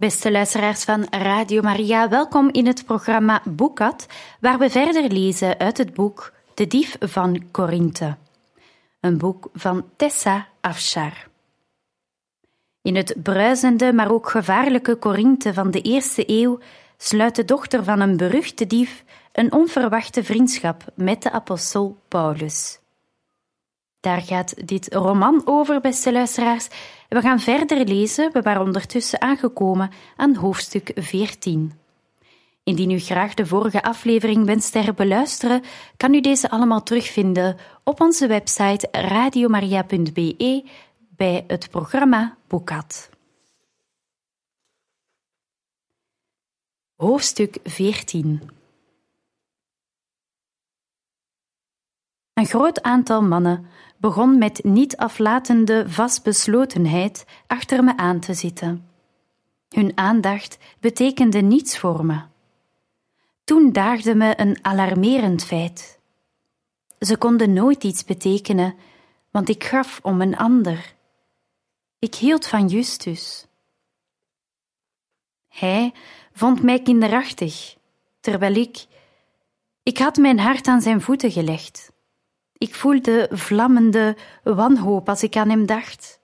Beste luisteraars van Radio Maria, welkom in het programma Boekat, waar we verder lezen uit het boek De Dief van Korinthe. Een boek van Tessa Afshar. In het bruisende, maar ook gevaarlijke Korinthe van de eerste eeuw sluit de dochter van een beruchte dief een onverwachte vriendschap met de apostel Paulus. Daar gaat dit roman over, beste luisteraars. We gaan verder lezen. We waren ondertussen aangekomen aan hoofdstuk 14. Indien u graag de vorige aflevering wenst te herbeluisteren, kan u deze allemaal terugvinden op onze website radiomaria.be bij het programma Boekat. Hoofdstuk 14 Een groot aantal mannen begon met niet aflatende vastbeslotenheid achter me aan te zitten. Hun aandacht betekende niets voor me. Toen daagde me een alarmerend feit. Ze konden nooit iets betekenen, want ik gaf om een ander. Ik hield van Justus. Hij vond mij kinderachtig, terwijl ik. Ik had mijn hart aan zijn voeten gelegd. Ik voelde vlammende wanhoop als ik aan hem dacht.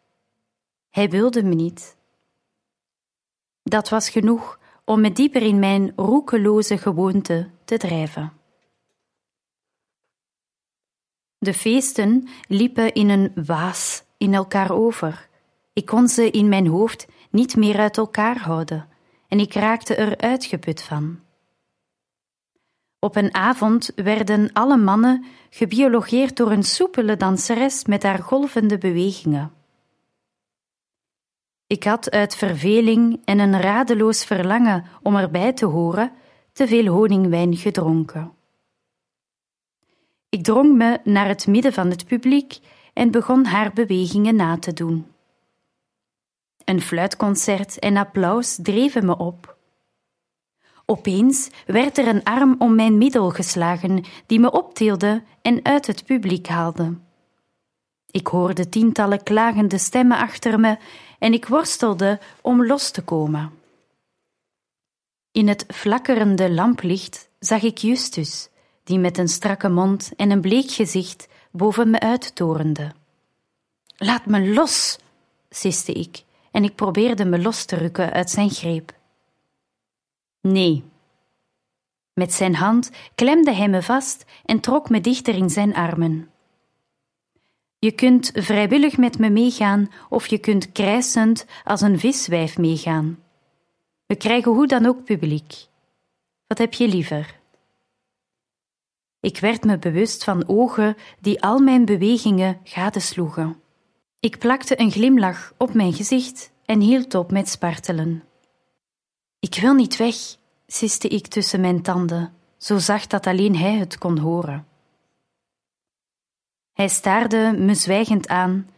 Hij wilde me niet. Dat was genoeg om me dieper in mijn roekeloze gewoonte te drijven. De feesten liepen in een waas in elkaar over. Ik kon ze in mijn hoofd niet meer uit elkaar houden en ik raakte er uitgeput van. Op een avond werden alle mannen gebiologeerd door een soepele danseres met haar golvende bewegingen. Ik had uit verveling en een radeloos verlangen om erbij te horen te veel honingwijn gedronken. Ik drong me naar het midden van het publiek en begon haar bewegingen na te doen. Een fluitconcert en applaus dreven me op. Opeens werd er een arm om mijn middel geslagen, die me optilde en uit het publiek haalde. Ik hoorde tientallen klagende stemmen achter me en ik worstelde om los te komen. In het flakkerende lamplicht zag ik Justus, die met een strakke mond en een bleek gezicht boven me uittorende. Laat me los, siste ik, en ik probeerde me los te rukken uit zijn greep. Nee. Met zijn hand klemde hij me vast en trok me dichter in zijn armen. Je kunt vrijwillig met me meegaan of je kunt krijsend als een viswijf meegaan. We krijgen hoe dan ook publiek. Wat heb je liever? Ik werd me bewust van ogen die al mijn bewegingen gadesloegen. Ik plakte een glimlach op mijn gezicht en hield op met spartelen. Ik wil niet weg, siste ik tussen mijn tanden, zo zacht dat alleen hij het kon horen. Hij staarde me zwijgend aan.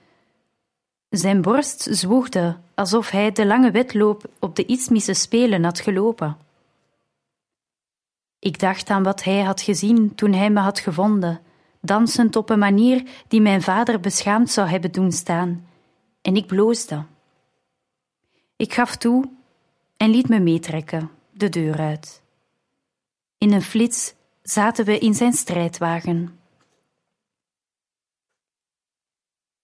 Zijn borst zwoegde alsof hij de lange wedloop op de Ismische Spelen had gelopen. Ik dacht aan wat hij had gezien toen hij me had gevonden, dansend op een manier die mijn vader beschaamd zou hebben doen staan, en ik bloosde. Ik gaf toe en liet me meetrekken, de deur uit. In een flits zaten we in zijn strijdwagen.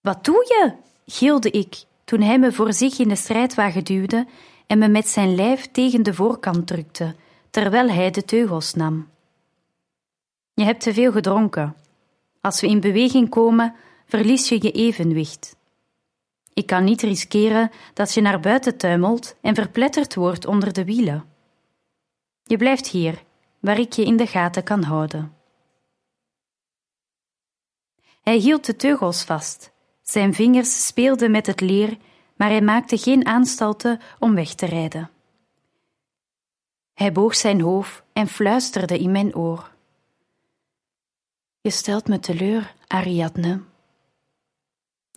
Wat doe je? gilde ik toen hij me voor zich in de strijdwagen duwde en me met zijn lijf tegen de voorkant drukte, terwijl hij de teugels nam. Je hebt te veel gedronken. Als we in beweging komen, verlies je je evenwicht. Ik kan niet riskeren dat je naar buiten tuimelt en verpletterd wordt onder de wielen. Je blijft hier, waar ik je in de gaten kan houden. Hij hield de teugels vast Zijn vingers speelden met het leer, maar hij maakte geen aanstalten om weg te rijden. Hij boog zijn hoofd en fluisterde in mijn oor. Je stelt me teleur, Ariadne.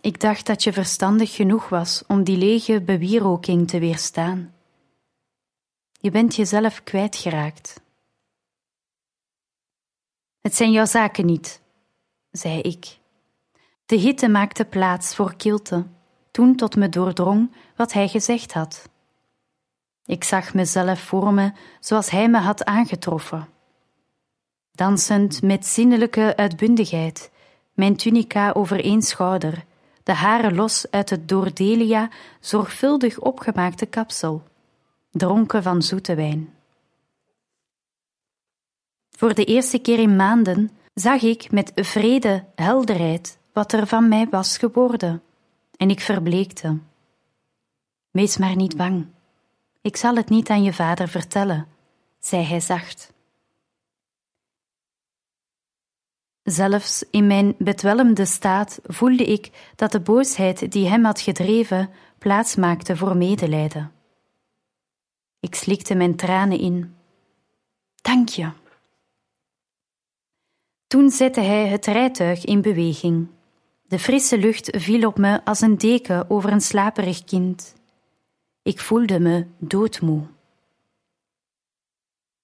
Ik dacht dat je verstandig genoeg was om die lege bewieroking te weerstaan. Je bent jezelf kwijtgeraakt. Het zijn jouw zaken niet, zei ik. De hitte maakte plaats voor kilte, toen tot me doordrong wat hij gezegd had. Ik zag mezelf voor me zoals hij me had aangetroffen. Dansend met zinnelijke uitbundigheid, mijn tunica over één schouder, de haren los uit het door Delia zorgvuldig opgemaakte kapsel, dronken van zoete wijn. Voor de eerste keer in maanden zag ik met vrede helderheid wat er van mij was geworden, en ik verbleekte. Wees maar niet bang. Ik zal het niet aan je vader vertellen, zei hij zacht. Zelfs in mijn bedwelmde staat voelde ik dat de boosheid die hem had gedreven plaats maakte voor medelijden. Ik slikte mijn tranen in. Dank je. Toen zette hij het rijtuig in beweging. De frisse lucht viel op me als een deken over een slaperig kind. Ik voelde me doodmoe.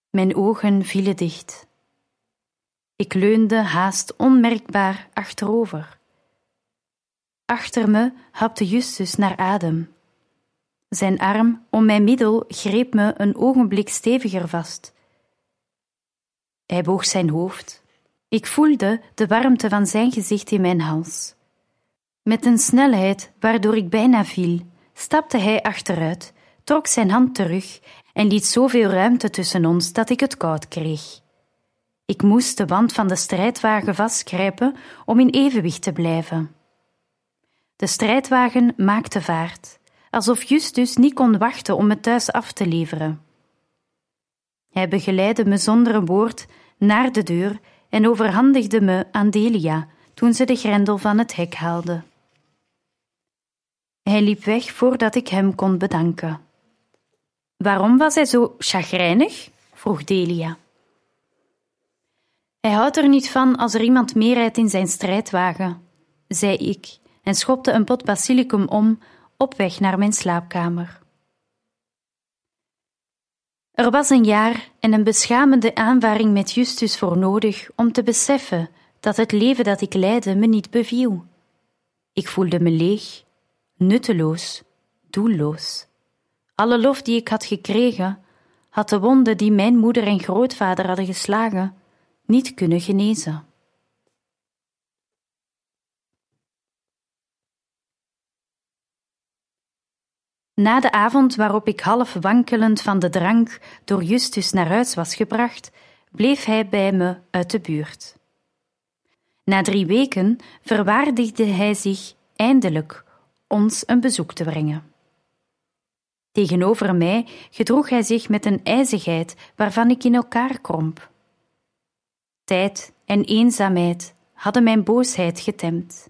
Mijn ogen vielen dicht. Ik leunde haast onmerkbaar achterover. Achter me hapte Justus naar adem. Zijn arm om mijn middel greep me een ogenblik steviger vast. Hij boog zijn hoofd. Ik voelde de warmte van zijn gezicht in mijn hals. Met een snelheid waardoor ik bijna viel, stapte hij achteruit, trok zijn hand terug en liet zoveel ruimte tussen ons dat ik het koud kreeg. Ik moest de wand van de strijdwagen vastgrijpen om in evenwicht te blijven. De strijdwagen maakte vaart, alsof Justus niet kon wachten om me thuis af te leveren. Hij begeleidde me zonder een woord naar de deur en overhandigde me aan Delia toen ze de grendel van het hek haalde. Hij liep weg voordat ik hem kon bedanken. Waarom was hij zo chagrijnig? vroeg Delia. Hij houdt er niet van als er iemand meer rijdt in zijn strijdwagen, zei ik en schopte een pot basilicum om op weg naar mijn slaapkamer. Er was een jaar en een beschamende aanvaring met Justus voor nodig om te beseffen dat het leven dat ik leidde me niet beviel. Ik voelde me leeg, nutteloos, doelloos. Alle lof die ik had gekregen, had de wonden die mijn moeder en grootvader hadden geslagen, niet kunnen genezen. Na de avond waarop ik half wankelend van de drank door Justus naar huis was gebracht, bleef hij bij me uit de buurt. Na drie weken verwaardigde hij zich eindelijk ons een bezoek te brengen. Tegenover mij gedroeg hij zich met een ijzigheid waarvan ik in elkaar kromp. Tijd en eenzaamheid hadden mijn boosheid getemd.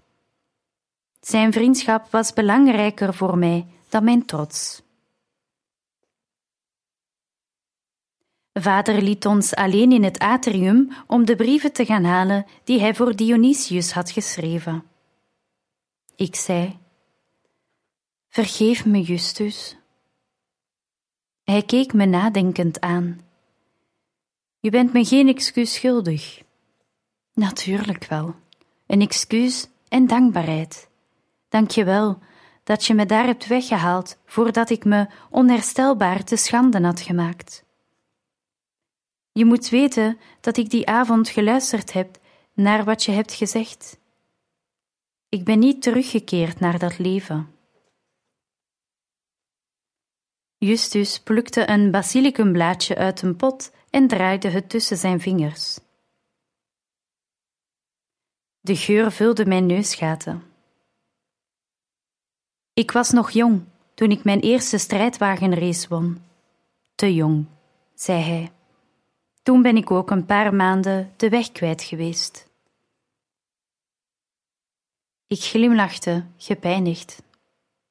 Zijn vriendschap was belangrijker voor mij dan mijn trots. Vader liet ons alleen in het atrium om de brieven te gaan halen die hij voor Dionysius had geschreven. Ik zei: Vergeef me, Justus. Hij keek me nadenkend aan. Je bent me geen excuus schuldig. Natuurlijk wel. Een excuus en dankbaarheid. Dank je wel dat je me daar hebt weggehaald voordat ik me onherstelbaar te schande had gemaakt. Je moet weten dat ik die avond geluisterd heb naar wat je hebt gezegd. Ik ben niet teruggekeerd naar dat leven. Justus plukte een basilicumblaadje uit een pot en draaide het tussen zijn vingers. De geur vulde mijn neusgaten. Ik was nog jong toen ik mijn eerste strijdwagenrace won. Te jong, zei hij. Toen ben ik ook een paar maanden de weg kwijt geweest. Ik glimlachte, gepijnigd.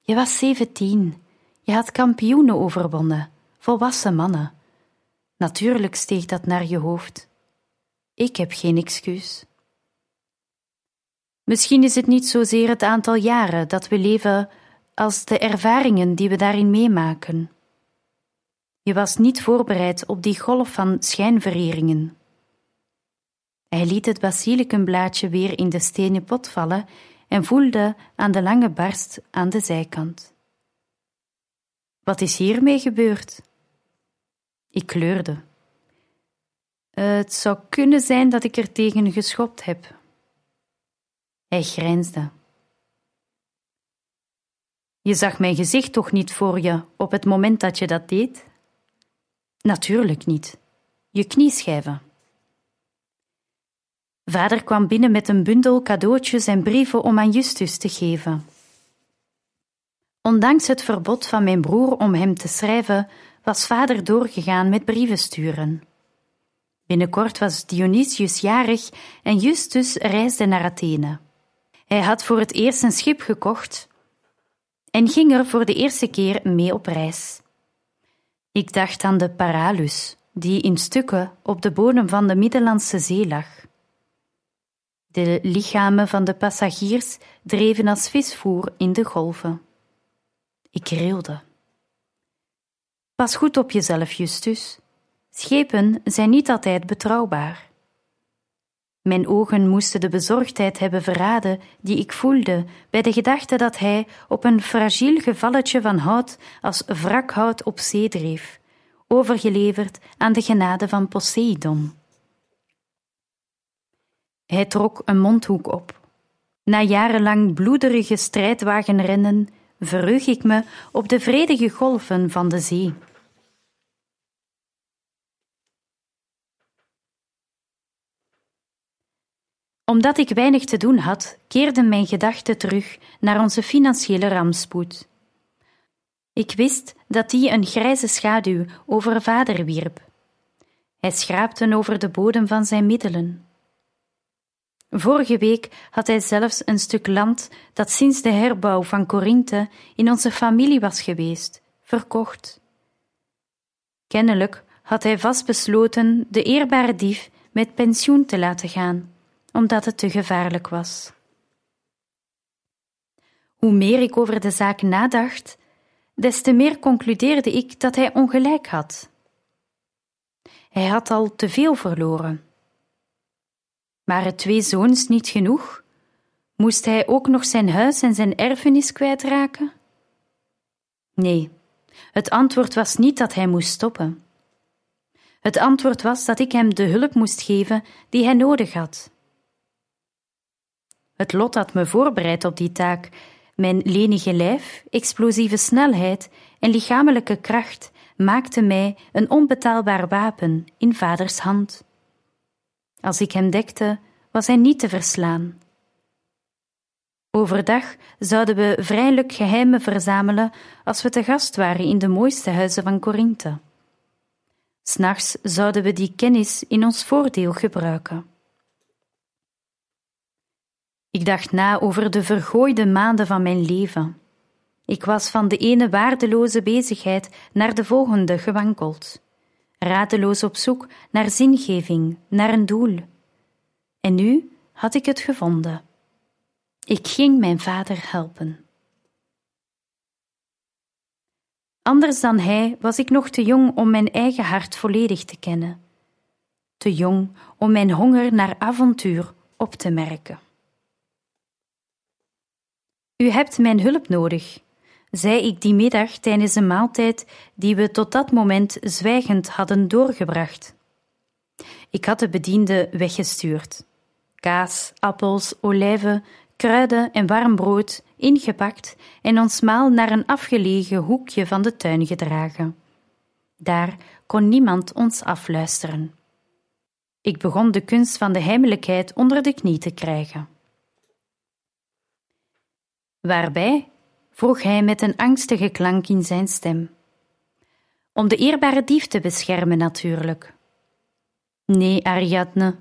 Je was zeventien. Je had kampioenen overwonnen, volwassen mannen. Natuurlijk steeg dat naar je hoofd. Ik heb geen excuus. Misschien is het niet zozeer het aantal jaren dat we leven als de ervaringen die we daarin meemaken. Je was niet voorbereid op die golf van schijnvereringen. Hij liet het basilicumblaadje weer in de stenen pot vallen en voelde aan de lange barst aan de zijkant. Wat is hiermee gebeurd? Ik kleurde. Het zou kunnen zijn dat ik er tegen geschopt heb. Hij grijnsde. Je zag mijn gezicht toch niet voor je op het moment dat je dat deed? Natuurlijk niet. Je knieschijven. Vader kwam binnen met een bundel cadeautjes en brieven om aan Justus te geven. Ondanks het verbod van mijn broer om hem te schrijven, was vader doorgegaan met brieven sturen. Binnenkort was Dionysius jarig en Justus reisde naar Athene. Hij had voor het eerst een schip gekocht en ging er voor de eerste keer mee op reis. Ik dacht aan de Paralus, die in stukken op de bodem van de Middellandse Zee lag. De lichamen van de passagiers dreven als visvoer in de golven. Ik rilde. Pas goed op jezelf, Justus. Schepen zijn niet altijd betrouwbaar. Mijn ogen moesten de bezorgdheid hebben verraden die ik voelde bij de gedachte dat hij op een fragiel gevalletje van hout als wrakhout op zee dreef, overgeleverd aan de genade van Poseidon. Hij trok een mondhoek op. Na jarenlang bloederige strijdwagenrennen verheug ik me op de vredige golven van de zee. Omdat ik weinig te doen had, keerden mijn gedachten terug naar onze financiële rampspoed. Ik wist dat die een grijze schaduw over vader wierp. Hij schraapte over de bodem van zijn middelen. Vorige week had hij zelfs een stuk land dat sinds de herbouw van Corinthe in onze familie was geweest, verkocht. Kennelijk had hij vastbesloten de eerbare dief met pensioen te laten gaan omdat het te gevaarlijk was. Hoe meer ik over de zaak nadacht, des te meer concludeerde ik dat hij ongelijk had. Hij had al te veel verloren. Waren twee zoons niet genoeg? Moest hij ook nog zijn huis en zijn erfenis kwijtraken? Nee, het antwoord was niet dat hij moest stoppen. Het antwoord was dat ik hem de hulp moest geven die hij nodig had. Het lot had me voorbereid op die taak. Mijn lenige lijf, explosieve snelheid en lichamelijke kracht maakten mij een onbetaalbaar wapen in vaders hand. Als ik hem dekte, was hij niet te verslaan. Overdag zouden we vrijelijk geheimen verzamelen als we te gast waren in de mooiste huizen van Corinthe. S'nachts zouden we die kennis in ons voordeel gebruiken. Ik dacht na over de vergooide maanden van mijn leven. Ik was van de ene waardeloze bezigheid naar de volgende gewankeld, radeloos op zoek naar zingeving, naar een doel. En nu had ik het gevonden. Ik ging mijn vader helpen. Anders dan hij was ik nog te jong om mijn eigen hart volledig te kennen, te jong om mijn honger naar avontuur op te merken. U hebt mijn hulp nodig, zei ik die middag tijdens een maaltijd die we tot dat moment zwijgend hadden doorgebracht. Ik had de bediende weggestuurd. Kaas, appels, olijven, kruiden en warm brood ingepakt en ons maal naar een afgelegen hoekje van de tuin gedragen. Daar kon niemand ons afluisteren. Ik begon de kunst van de heimelijkheid onder de knie te krijgen. Waarbij? Vroeg hij met een angstige klank in zijn stem. Om de eerbare dief te beschermen, natuurlijk. Nee, Ariadne.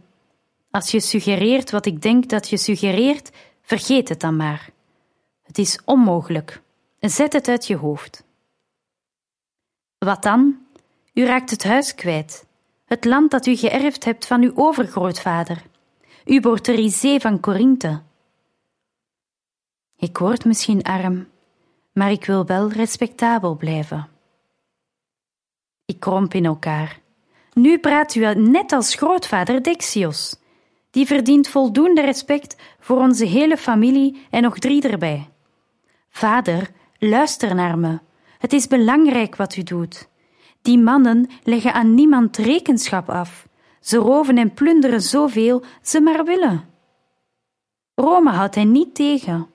Als je suggereert wat ik denk dat je suggereert, Vergeet het dan maar. Het is onmogelijk. Zet het uit je hoofd. Wat dan? U raakt het huis kwijt, het land dat u geërfd hebt van uw overgrootvader. U wordt de Rizé van Corinthe. Ik word misschien arm, maar ik wil wel respectabel blijven. Ik kromp in elkaar. Nu praat u net als grootvader Dexios. Die verdient voldoende respect voor onze hele familie en nog drie erbij. Vader, luister naar me. Het is belangrijk wat u doet. Die mannen leggen aan niemand rekenschap af. Ze roven en plunderen zoveel ze maar willen. Rome houdt hij niet tegen.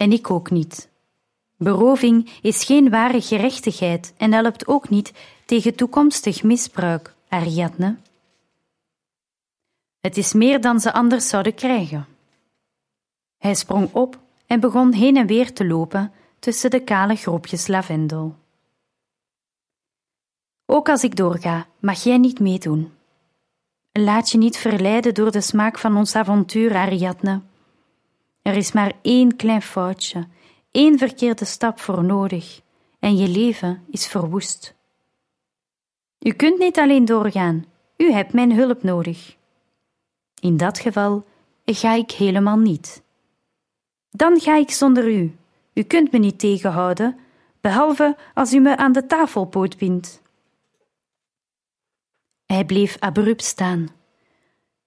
En ik ook niet. Beroving is geen ware gerechtigheid en helpt ook niet tegen toekomstig misbruik, Ariadne. Het is meer dan ze anders zouden krijgen. Hij sprong op en begon heen en weer te lopen tussen de kale groepjes lavendel. Ook als ik doorga, mag jij niet meedoen. Laat je niet verleiden door de smaak van ons avontuur, Ariadne. Er is maar één klein foutje, één verkeerde stap voor nodig, en je leven is verwoest. U kunt niet alleen doorgaan, u hebt mijn hulp nodig. In dat geval ga ik helemaal niet. Dan ga ik zonder u. U kunt me niet tegenhouden, behalve als u me aan de tafelpoot bindt. Hij bleef abrupt staan.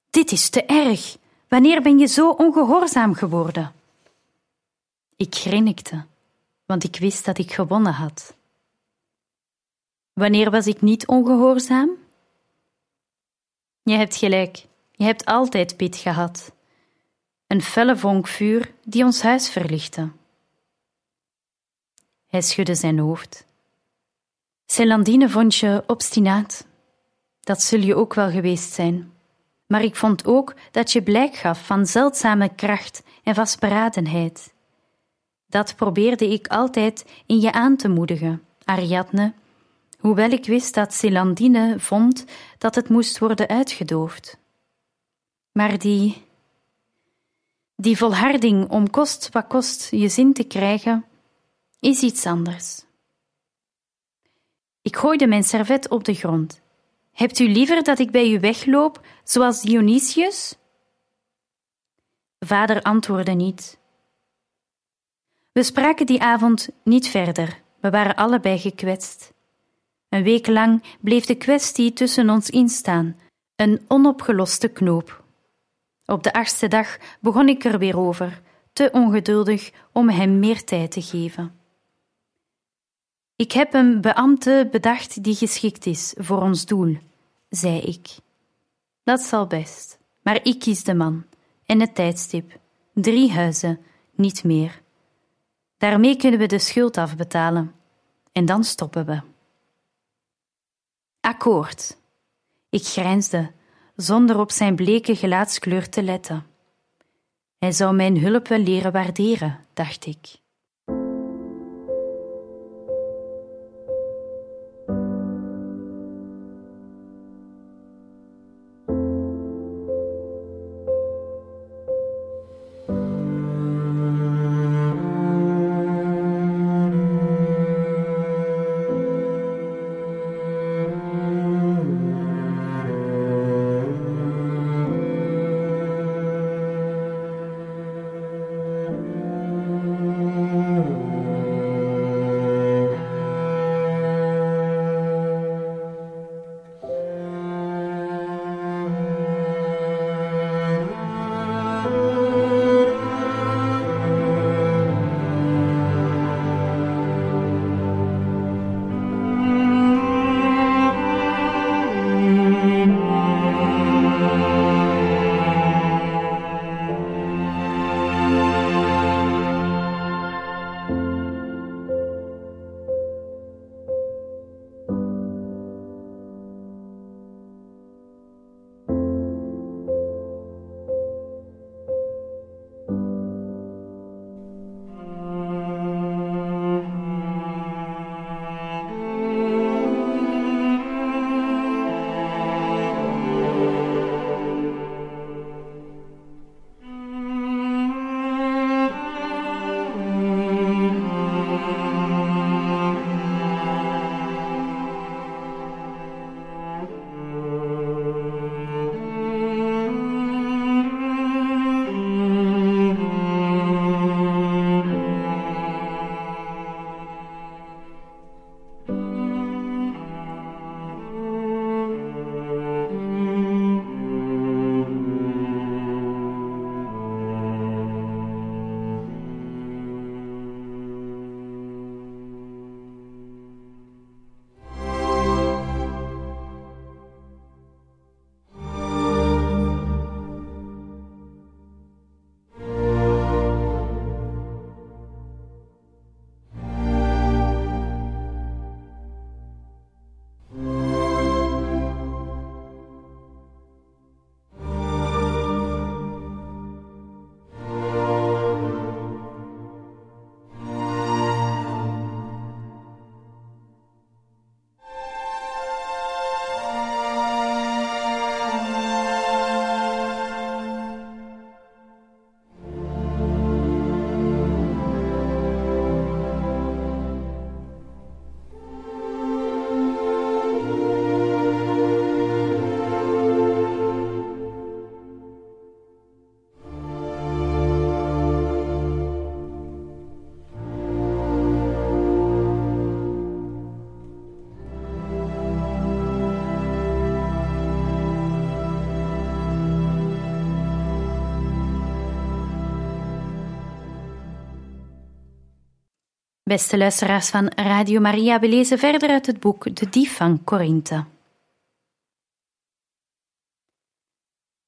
Dit is te erg. Wanneer ben je zo ongehoorzaam geworden? Ik grinnikte, want ik wist dat ik gewonnen had. Wanneer was ik niet ongehoorzaam? Je hebt gelijk, je hebt altijd pit gehad. Een felle vonk vuur die ons huis verlichtte. Hij schudde zijn hoofd. Celandine vond je obstinaat. Dat zul je ook wel geweest zijn. Maar ik vond ook dat je blijk gaf van zeldzame kracht en vastberadenheid. Dat probeerde ik altijd in je aan te moedigen, Ariadne, hoewel ik wist dat Celandine vond dat het moest worden uitgedoofd. Maar die. die volharding om kost wat kost je zin te krijgen, is iets anders. Ik gooide mijn servet op de grond. Hebt u liever dat ik bij u wegloop, zoals Dionysius? Vader antwoordde niet. We spraken die avond niet verder, we waren allebei gekwetst. Een week lang bleef de kwestie tussen ons instaan, een onopgeloste knoop. Op de achtste dag begon ik er weer over, te ongeduldig om hem meer tijd te geven. Ik heb een beambte bedacht die geschikt is voor ons doel, zei ik. Dat zal best, maar ik kies de man en het tijdstip. Drie huizen, niet meer. Daarmee kunnen we de schuld afbetalen. En dan stoppen we. Akkoord. Ik grijnsde, zonder op zijn bleke gelaatskleur te letten. Hij zou mijn hulp wel leren waarderen, dacht ik. Beste luisteraars van Radio Maria, we lezen verder uit het boek De Dief van Korinthe.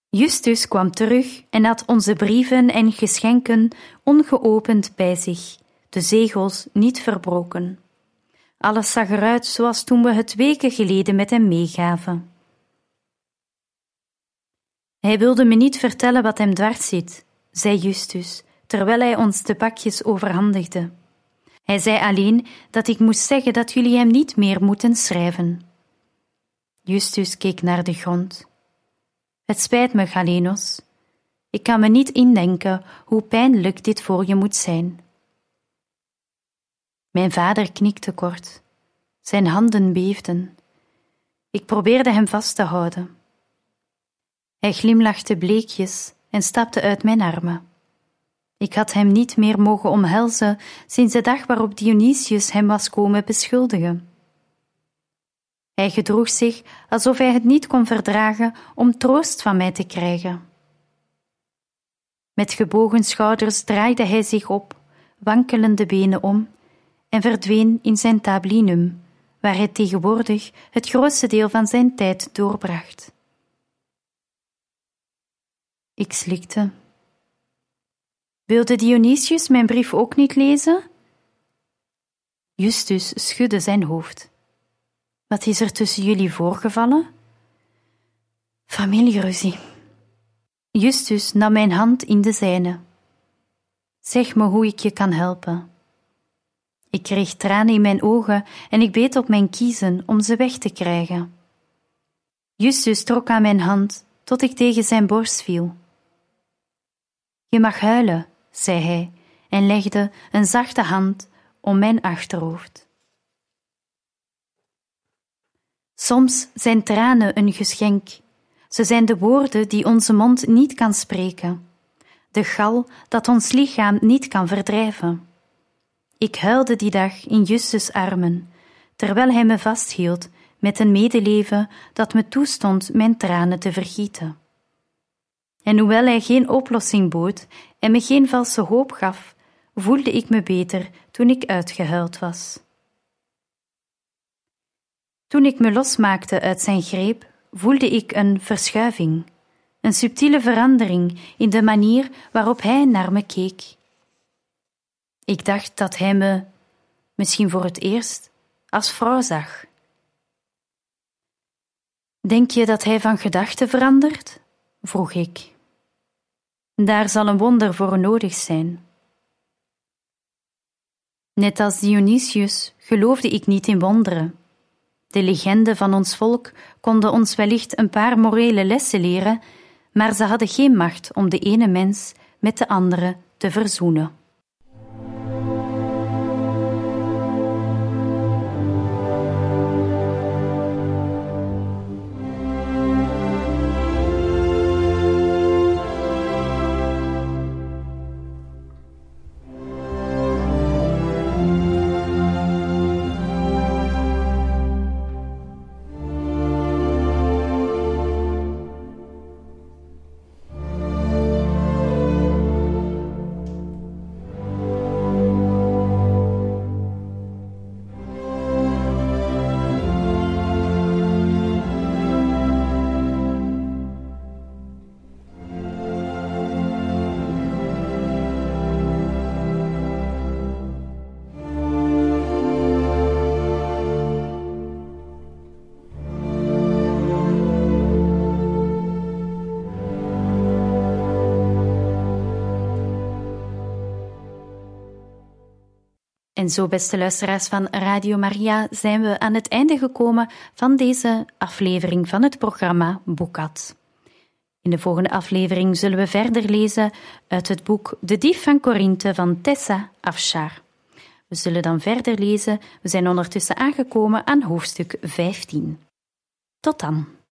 Justus kwam terug en had onze brieven en geschenken ongeopend bij zich, de zegels niet verbroken. Alles zag eruit zoals toen we het weken geleden met hem meegaven. Hij wilde me niet vertellen wat hem dwars zit, zei Justus, terwijl hij ons de pakjes overhandigde. Hij zei alleen dat ik moest zeggen dat jullie hem niet meer moeten schrijven. Justus keek naar de grond. Het spijt me, Galenos. Ik kan me niet indenken hoe pijnlijk dit voor je moet zijn. Mijn vader knikte kort. Zijn handen beefden. Ik probeerde hem vast te houden. Hij glimlachte bleekjes en stapte uit mijn armen. Ik had hem niet meer mogen omhelzen sinds de dag waarop Dionysius hem was komen beschuldigen. Hij gedroeg zich alsof hij het niet kon verdragen om troost van mij te krijgen. Met gebogen schouders draaide hij zich op, wankelende benen om, en verdween in zijn tablinum, waar hij tegenwoordig het grootste deel van zijn tijd doorbracht. Ik slikte. Wilde Dionysius mijn brief ook niet lezen? Justus schudde zijn hoofd. Wat is er tussen jullie voorgevallen? Familieruzie. Justus nam mijn hand in de zijne. Zeg me hoe ik je kan helpen. Ik kreeg tranen in mijn ogen en ik beet op mijn kiezen om ze weg te krijgen. Justus trok aan mijn hand tot ik tegen zijn borst viel. Je mag huilen, zei hij en legde een zachte hand om mijn achterhoofd. Soms zijn tranen een geschenk. Ze zijn de woorden die onze mond niet kan spreken, de gal dat ons lichaam niet kan verdrijven. Ik huilde die dag in Justus' armen, terwijl hij me vasthield met een medeleven dat me toestond mijn tranen te vergieten. En hoewel hij geen oplossing bood en me geen valse hoop gaf, voelde ik me beter toen ik uitgehuild was. Toen ik me losmaakte uit zijn greep, voelde ik een verschuiving, een subtiele verandering in de manier waarop hij naar me keek. Ik dacht dat hij me, misschien voor het eerst, als vrouw zag. Denk je dat hij van gedachten verandert? vroeg ik. Daar zal een wonder voor nodig zijn. Net als Dionysius geloofde ik niet in wonderen. De legenden van ons volk konden ons wellicht een paar morele lessen leren, maar ze hadden geen macht om de ene mens met de andere te verzoenen. En zo, beste luisteraars van Radio Maria, zijn we aan het einde gekomen van deze aflevering van het programma Boekat. In de volgende aflevering zullen we verder lezen uit het boek De Dief van Korinthe van Tessa Afshar. We zullen dan verder lezen. We zijn ondertussen aangekomen aan hoofdstuk 15. Tot dan.